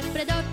Alfredo